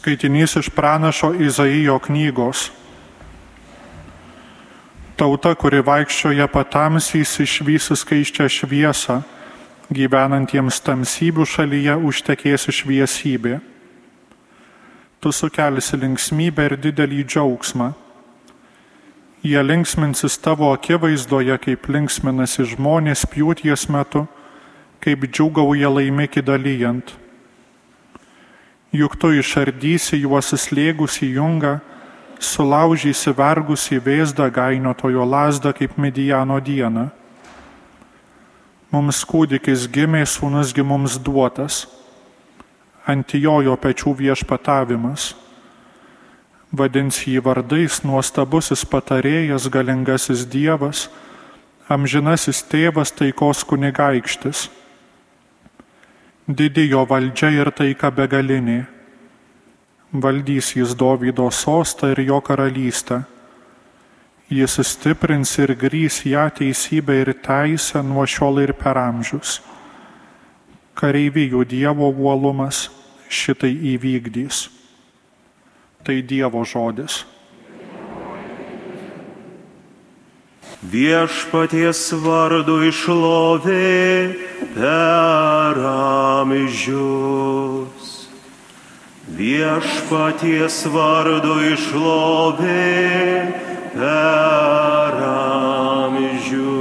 Skaitinys iš pranašo Izaijo knygos. Tauta, kuri vaikščioja patamsys išvysi skaiščią šviesą, gyvenantiems tamsybių šalyje užtekės šviesybė. Tu sukelsi linksmybę ir didelį džiaugsmą. Jie linksminsis tavo akivaizdoje, kaip linksminasi žmonės pjūties metu, kaip džiugauja laimikį dalyjant juk tu išardysi juos slėgusi jungą, sulaužysi vergusi vėzdą gainotojo lasdą kaip Medijano dieną. Mums kūdikis gimė, sūnusgi mums duotas, ant jojo pečių viešpatavimas. Vadins jį vardais nuostabusis patarėjas, galingasis Dievas, amžinasis tėvas taikos kunigaikštis Didėjo valdžia ir taika begalinė. Valdys jis Dovydo sostą ir jo karalystę. Jis stiprins ir grys ją teisybę ir teisę nuo šiol ir per amžius. Kareivijų Dievo uolumas šitai įvykdys. Tai Dievo žodis. Viešpaties vardu išlovė per amžius. Viešpaties vardu išlovė per amžius.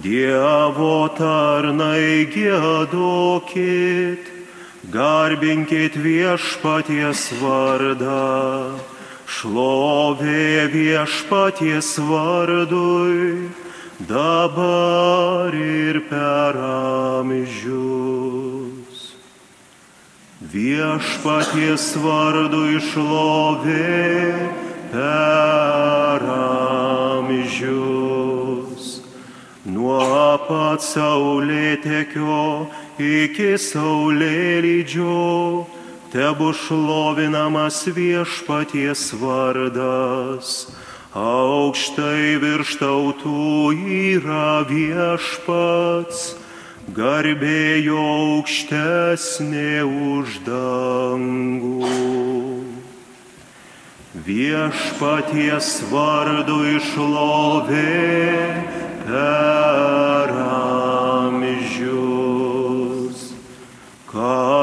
Dievo tarnai gėdokit, garbinkit viešpaties vardą, šlovė viešpaties vardui dabar ir per amžius. Viešpaties vardu išlovė per amžius. Nuo pat saulėtekio iki saulėlydžio tebu šlovinamas viešpaties vardas aukštai virš tautų yra viešpats, garbėjo aukštesnė už dangų. Viešpaties vardu išlovė per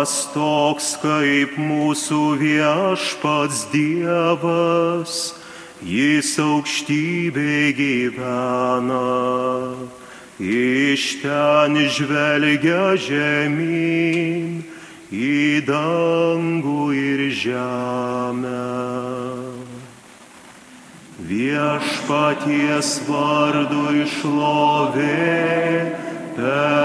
Kas toks kaip mūsų viešpats Dievas? Jis aukštybė gyvena, iš ten žvelgia žemyn į dangų ir žemę. Viešpaties vardu išlovė per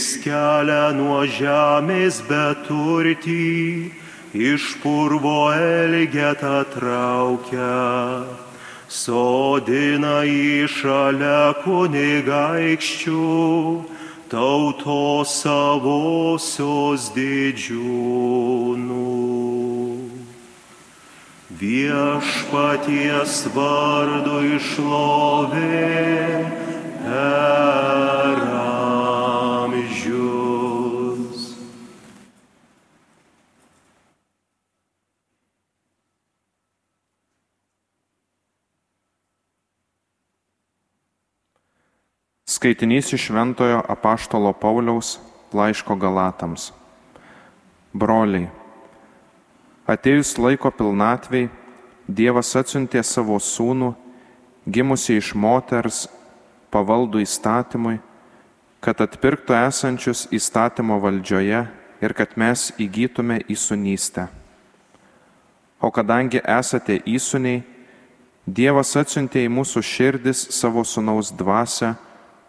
Jis kelia nuo žemės beturtį, iš purvo elgetą traukia, sodina į šalia kunigaikščių, tautos savosios didžiūnų. Viešpaties vardu išlovė. Per Skaitinys iš Šventojo apaštalo Pauliaus laiško Galatams. Broliai, atėjus laiko pilnatvei, Dievas atsiuntė savo sūnų, gimusi iš moters, pavaldų įstatymui, kad atpirktų esančius įstatymo valdžioje ir kad mes įgytume įsunystę. O kadangi esate įsuniai, Dievas atsiuntė į mūsų širdis savo sunaus dvasę,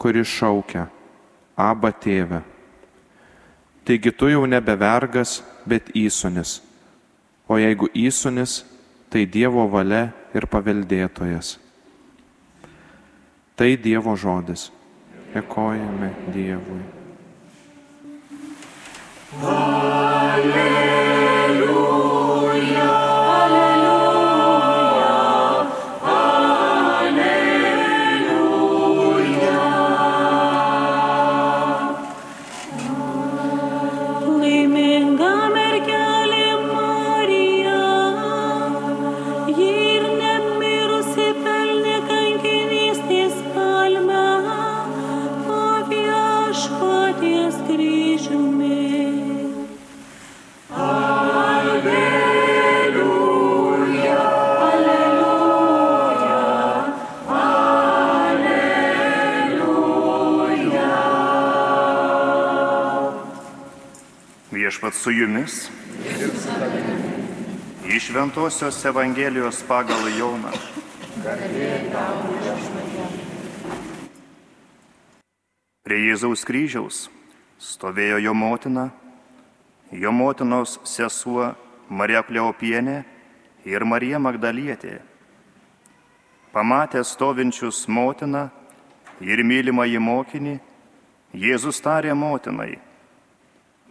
kuris šaukia, Aba tėve. Taigi tu jau nebe vergas, bet įsunis. O jeigu įsunis, tai Dievo valia ir paveldėtojas. Tai Dievo žodis. Dėkojame Dievui. Alleluja. Viešpat su jumis. Iš Ventosios Evangelijos pagal Joną. Prie Jėzaus kryžiaus stovėjo jo motina, jo motinos sesuo Marija Kleopienė ir Marija Magdalietė. Pamatę stovinčius motiną ir mylimą į mokinį, Jėzus tarė motinai,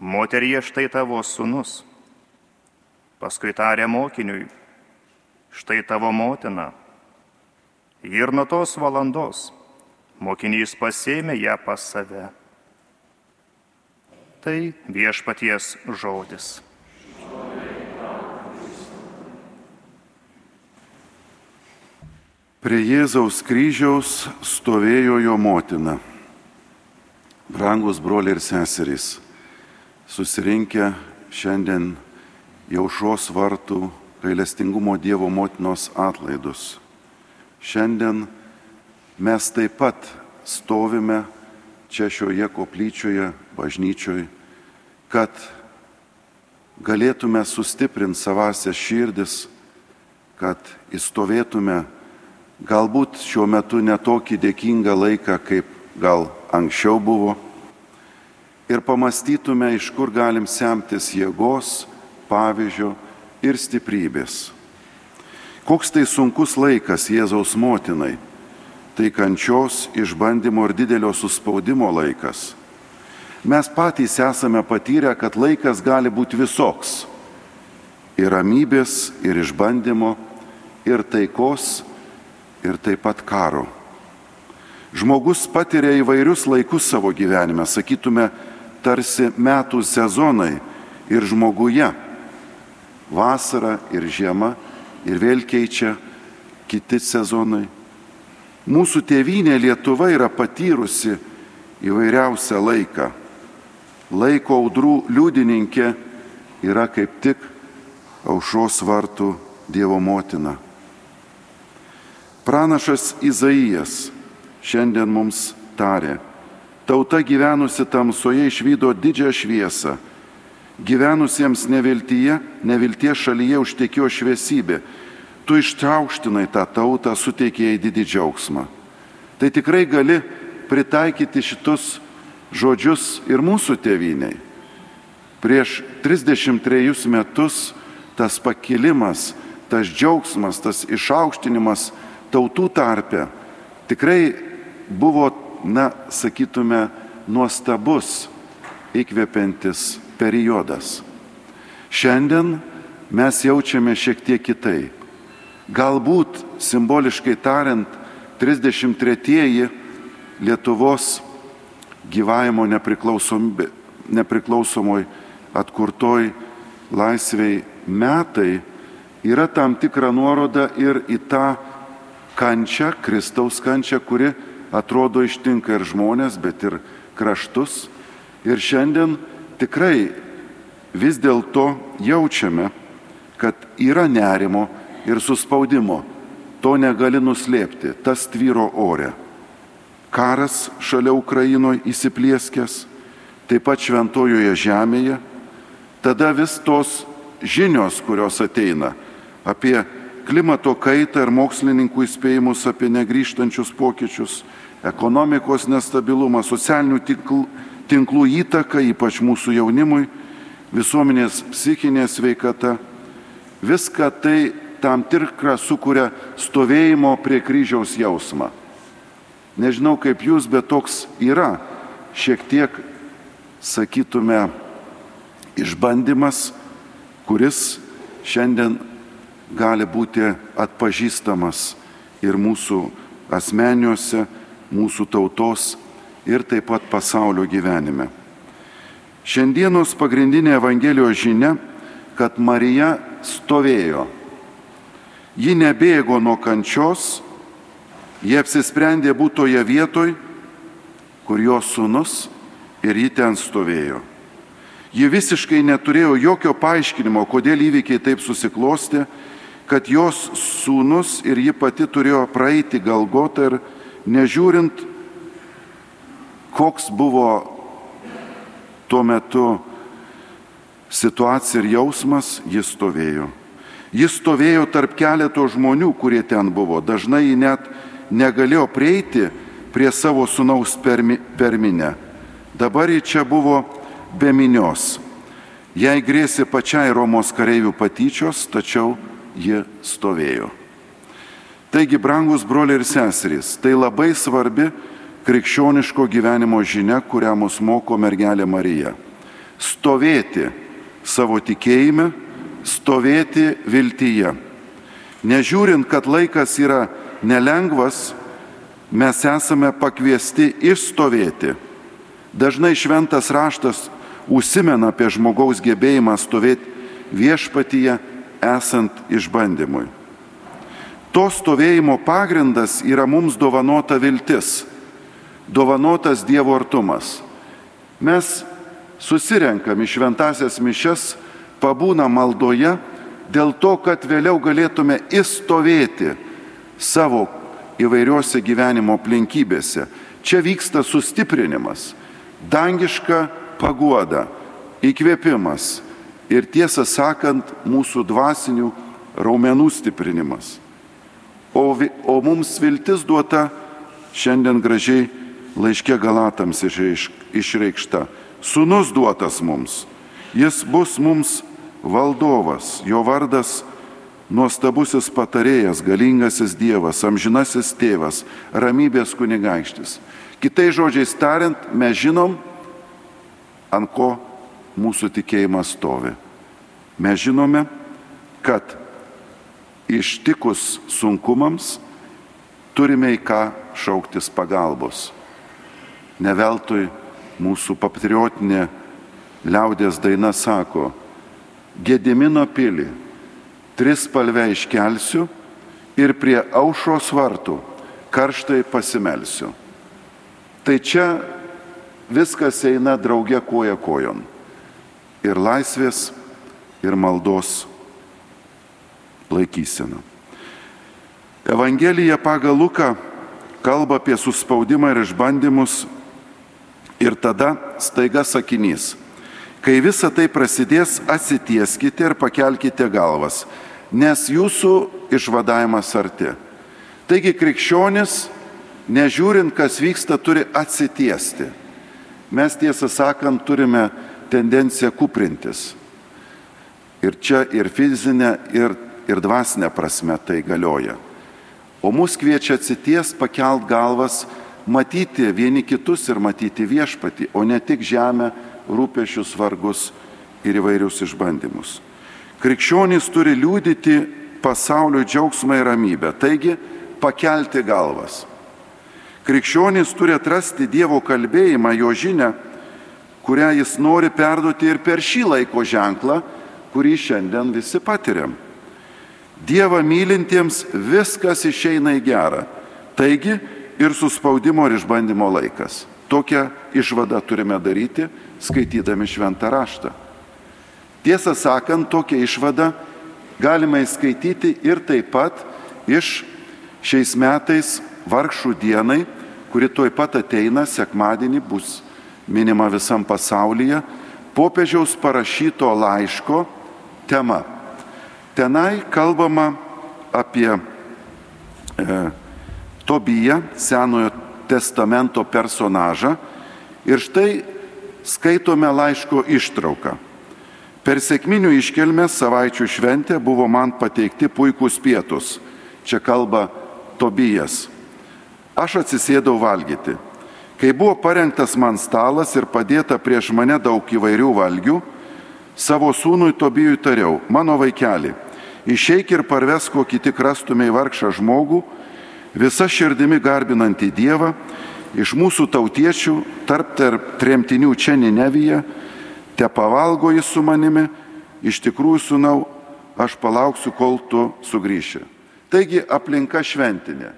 moterie štai tavo sunus. Paskui tarė mokiniui, štai tavo motina. Ir nuo tos valandos mokinys pasėmė ją pas save. Tai viešpaties žodis. Prie Jėzaus kryžiaus stovėjo jo motina. Brangus broliai ir seserys, susirinkę šiandien jaušos vartų gailestingumo Dievo motinos atlaidus. Šiandien mes taip pat stovime čia šioje koplyčioje, bažnyčioje, kad galėtume sustiprinti savasias širdis, kad įstovėtume galbūt šiuo metu netokį dėkingą laiką, kaip gal anksčiau buvo, ir pamastytume, iš kur galim semtis jėgos, pavyzdžio ir stiprybės. Koks tai sunkus laikas Jėzaus motinai, tai kančios, išbandymo ir didelio suspaudimo laikas. Mes patys esame patyrę, kad laikas gali būti visoks. Ir ramybės, ir išbandymo, ir taikos, ir taip pat karo. Žmogus patiria įvairius laikus savo gyvenime, sakytume, tarsi metų sezonai ir žmoguje. Vasara ir žiema ir vėl keičia kiti sezonai. Mūsų tėvynė Lietuva yra patyrusi įvairiausią laiką. Laiko audrų liudininkė yra kaip tik aušros vartų Dievo motina. Pranašas Izaijas šiandien mums tarė, tauta gyvenusi tamsoje išvydo didžią šviesą, gyvenusiems neviltyje, nevilties šalyje užtekėjo šviesybė, tu ištraukštinai tą tautą, suteikėjai didį džiaugsmą. Tai tikrai gali pritaikyti šitus žodžius ir mūsų tėviniai. Prieš 33 metus tas pakilimas, tas džiaugsmas, tas išaukštinimas tautų tarpe tikrai buvo, na, sakytume, nuostabus, įkvepiantis periodas. Šiandien mes jaučiame šiek tiek kitaip. Galbūt simboliškai tariant, 33-ieji Lietuvos gyvavimo nepriklausomoj atkurtoj laisviai metai yra tam tikra nuoroda ir į tą kančią, Kristaus kančią, kuri atrodo ištinka ir žmonės, bet ir kraštus. Ir šiandien tikrai vis dėlto jaučiame, kad yra nerimo ir suspaudimo. To negali nuslėpti, tas tvyro ore. Karas šalia Ukrainoje įsiplieskęs, taip pat šventojoje žemėje, tada vis tos žinios, kurios ateina apie klimato kaitą ir mokslininkų įspėjimus apie negryžtančius pokyčius, ekonomikos nestabilumą, socialinių tinklų, tinklų įtaką, ypač mūsų jaunimui, visuomenės psichinė sveikata. Viską tai tam tikrą sukuria stovėjimo prie kryžiaus jausmą. Nežinau kaip jūs, bet toks yra šiek tiek, sakytume, išbandymas, kuris šiandien gali būti atpažįstamas ir mūsų asmeniuose, mūsų tautos ir taip pat pasaulio gyvenime. Šiandienos pagrindinė Evangelijos žinia, kad Marija stovėjo. Ji nebėgo nuo kančios, ji apsisprendė būti toje vietoje, kur jos sunus ir ji ten stovėjo. Ji visiškai neturėjo jokio paaiškinimo, kodėl įvykiai taip susiklosti, kad jos sūnus ir ji pati turėjo praeiti Galgotą ir nežiūrint, koks buvo tuo metu situacija ir jausmas, jis stovėjo. Jis stovėjo tarp keleto žmonių, kurie ten buvo. Dažnai ji net negalėjo prieiti prie savo sunaus permi, perminę. Dabar ji čia buvo be minios. Jai grėsė pačiai Romos kareivių patyčios, tačiau ji stovėjo. Taigi, brangus broliai ir seserys, tai labai svarbi krikščioniško gyvenimo žinia, kurią mus moko mergelė Marija. Stovėti savo tikėjime, stovėti viltyje. Nežiūrint, kad laikas yra nelengvas, mes esame pakviesti išstovėti. Dažnai šventas raštas užsimena apie žmogaus gebėjimą stovėti viešpatyje esant išbandymui. To stovėjimo pagrindas yra mums dovanota viltis, dovanotas Dievo artumas. Mes susirenkam į šventasias mišes, pabūna maldoje dėl to, kad vėliau galėtume įstovėti savo įvairiuose gyvenimo aplinkybėse. Čia vyksta sustiprinimas, dangiška paguoda, įkvėpimas ir tiesą sakant mūsų dvasinių raumenų stiprinimas. O, o mums viltis duota šiandien gražiai laiškė Galatams išreikšta. Sūnus duotas mums. Jis bus mums valdovas, jo vardas nuostabusis patarėjas, galingasis Dievas, amžinasis tėvas, ramybės kunigaikštis. Kitai žodžiais tariant, mes žinom, ant ko mūsų tikėjimas stovi. Mes žinome, kad ištikus sunkumams turime į ką šauktis pagalbos. Neveltui mūsų patriotinė liaudės daina sako, Gedimino pilį tris palvę iškelsiu ir prie aušros vartų karštai pasimelsiu. Tai čia viskas eina drauge koja kojon. Ir laisvės, ir maldos laikysena. Evangelija pagal Luką kalba apie suspaudimą ir išbandymus ir tada staiga sakinys. Kai visa tai prasidės, atsitieskite ir pakelkite galvas, nes jūsų išvadavimas arti. Taigi krikščionis, nežiūrint, kas vyksta, turi atsitiesti. Mes tiesą sakant turime tendenciją kuprintis. Ir čia ir fizinė, ir, ir dvasinė prasme tai galioja. O mus kviečia atsities, pakelt galvas, matyti vieni kitus ir matyti viešpatį, o ne tik žemę, rūpešius, vargus ir įvairius išbandymus. Krikščionys turi liūdyti pasaulio džiaugsmą ir ramybę, taigi pakelti galvas. Krikščionys turi atrasti Dievo kalbėjimą, jo žinę, kurią jis nori perduoti ir per šį laiko ženklą, kurį šiandien visi patiriam. Dievą mylintiems viskas išeina į gerą. Taigi ir suspaudimo ir išbandymo laikas. Tokią išvadą turime daryti, skaitydami šventą raštą. Tiesą sakant, tokią išvadą galima įskaityti ir taip pat iš šiais metais vargšų dienai, kuri tuoj pat ateina, sekmadienį bus minima visam pasaulyje, popiežiaus parašyto laiško tema. Tenai kalbama apie e, Tobiją, Senojo testamento personažą. Ir štai skaitome laiško ištrauką. Per sėkminių iškelmę savaičių šventę buvo man pateikti puikūs pietus. Čia kalba Tobijas. Aš atsisėdau valgyti. Kai buvo parengtas man stalas ir padėta prieš mane daug įvairių valgių, savo sūnui Tobijui tariau, mano vaikeli, išeik ir parvesk kokį tik rastumiai vargšą žmogų, visa širdimi garbinantį Dievą, iš mūsų tautiečių, tarp tarp tremtinių čia Ninevyje, te pavalgo jis su manimi, iš tikrųjų, sunau, aš palauksiu, kol tu sugrįši. Taigi aplinka šventinė,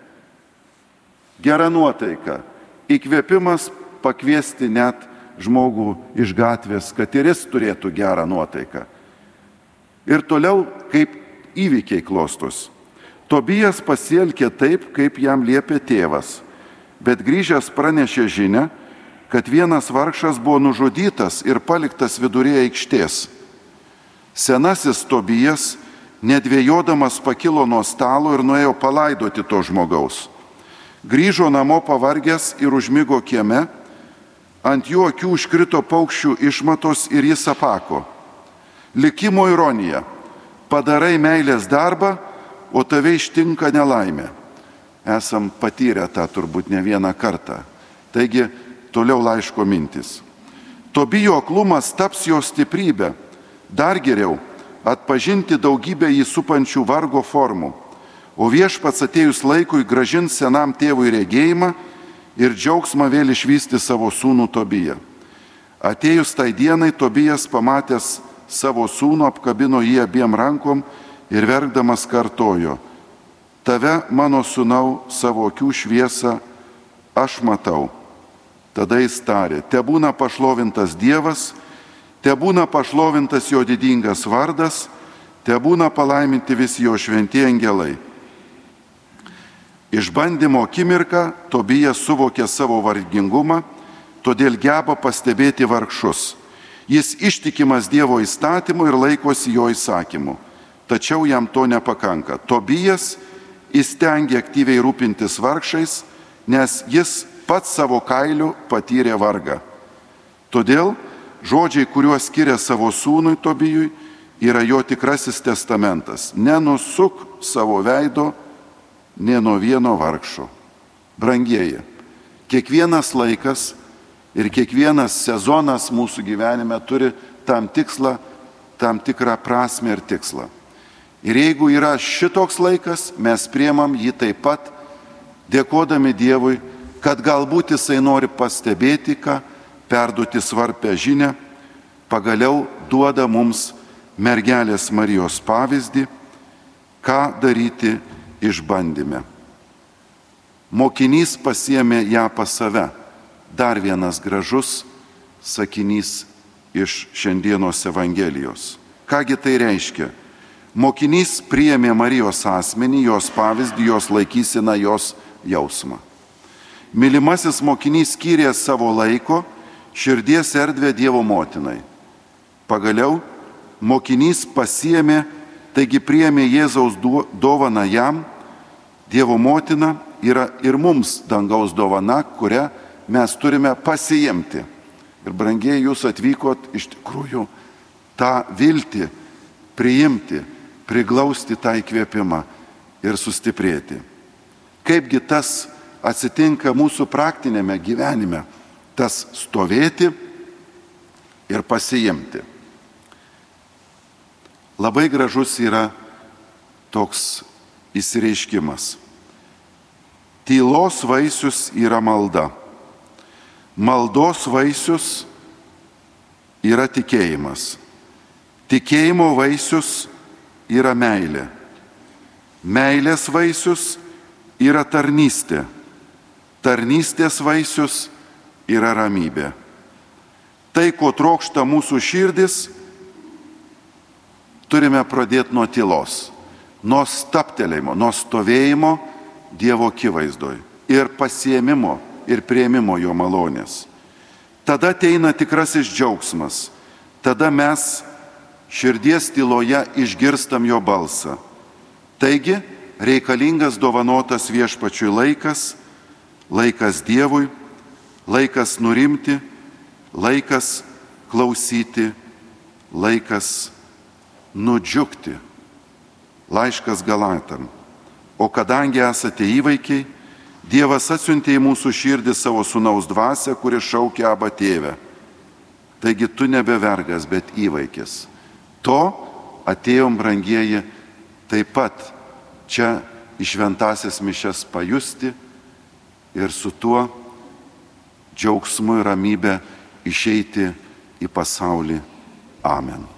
gera nuotaika, įkvėpimas pakviesti net žmogų iš gatvės, kad ir jis turėtų gerą nuotaiką. Ir toliau, kaip įvykiai klostos. Tobijas pasielkė taip, kaip jam liepė tėvas, bet grįžęs pranešė žinę, kad vienas vargšas buvo nužudytas ir paliktas vidurėje aikštės. Senasis Tobijas, nedvėjodamas, pakilo nuo stalo ir nuėjo palaidoti to žmogaus. Grįžo namo pavargęs ir užmygo kieme, ant jų akių užkrito paukščių išmatos ir jis apako. Likimo ironija. Padarai meilės darbą, o tave ištinka nelaimė. Esam patyrę tą turbūt ne vieną kartą. Taigi Toliau laiško mintis. Tobijo aklumas taps jo stiprybė. Dar geriau - atpažinti daugybę jį supančių vargo formų. O viešpats atėjus laikui gražins senam tėvui regėjimą ir džiaugsmą vėl išvysti savo sūnų Tobiją. Atėjus tai dienai Tobijas pamatęs savo sūnų apkabino jį abiem rankom ir verkdamas kartojo, tave mano sūnau savo akių šviesą aš matau Tada jis tarė, te būna pašlovintas Dievas, te būna pašlovintas jo didingas vardas, te būna palaiminti visi jo šventieji angelai. Išbandymo akimirką Tobijas suvokė savo vargingumą, todėl geba pastebėti vargšus. Jis ištikimas Dievo įstatymu ir laikosi jo įsakymu. Tačiau jam to nepakanka. Tobijas įstengia aktyviai rūpintis vargšais, nes jis pats savo kailiu patyrė vargą. Todėl žodžiai, kuriuos skiria savo sūnui Tobijui, yra jo tikrasis testamentas. Nenusuk savo veido, ne nuo vieno vargšo. Brangieji, kiekvienas laikas ir kiekvienas sezonas mūsų gyvenime turi tam tikslą, tam tikrą prasme ir tikslą. Ir jeigu yra šitoks laikas, mes priemam jį taip pat, dėkodami Dievui kad galbūt jisai nori pastebėti ką, perduoti svarbę žinę, pagaliau duoda mums mergelės Marijos pavyzdį, ką daryti išbandyme. Mokinys pasiemė ją pas save. Dar vienas gražus sakinys iš šiandienos Evangelijos. Kągi tai reiškia? Mokinys priėmė Marijos asmenį, jos pavyzdį, jos laikysiną, jos jausmą. Mylimasis mokinys skyrė savo laiko, širdies erdvę Dievo motinai. Pagaliau mokinys pasiemė, taigi priemė Jėzaus dovaną jam, Dievo motina yra ir mums dangaus dovana, kurią mes turime pasiimti. Ir brangiai jūs atvykot iš tikrųjų tą viltį priimti, priglausti tą įkvėpimą ir sustiprėti. Kaipgi tas atsitinka mūsų praktinėme gyvenime, tas stovėti ir pasiimti. Labai gražus yra toks įsireiškimas. Tylos vaisius yra malda. Maldos vaisius yra tikėjimas. Tikėjimo vaisius yra meilė. Meilės vaisius yra tarnystė tarnystės vaisius yra ramybė. Tai, ko trokšta mūsų širdis, turime pradėti nuo tylos, nuo staptelėjimo, nuo stovėjimo Dievo akivaizdoj ir pasiemimo ir prieimimo jo malonės. Tada ateina tikrasis džiaugsmas, tada mes širdies tyloje išgirstam jo balsą. Taigi reikalingas dovanotas viešpačiui laikas, laikas Dievui, laikas nurimti, laikas klausyti, laikas nudžiugti. Laiškas Galatam. O kadangi esate įvaikiai, Dievas atsiuntė į mūsų širdį savo sunaus dvasę, kuri šaukia abą tėvę. Taigi tu nebe vergas, bet įvaikis. To atėjom, brangieji, taip pat čia iš šventasias mišes pajusti ir su tuo džiaugsmu ir ramybė išeiti į pasaulį. Amen.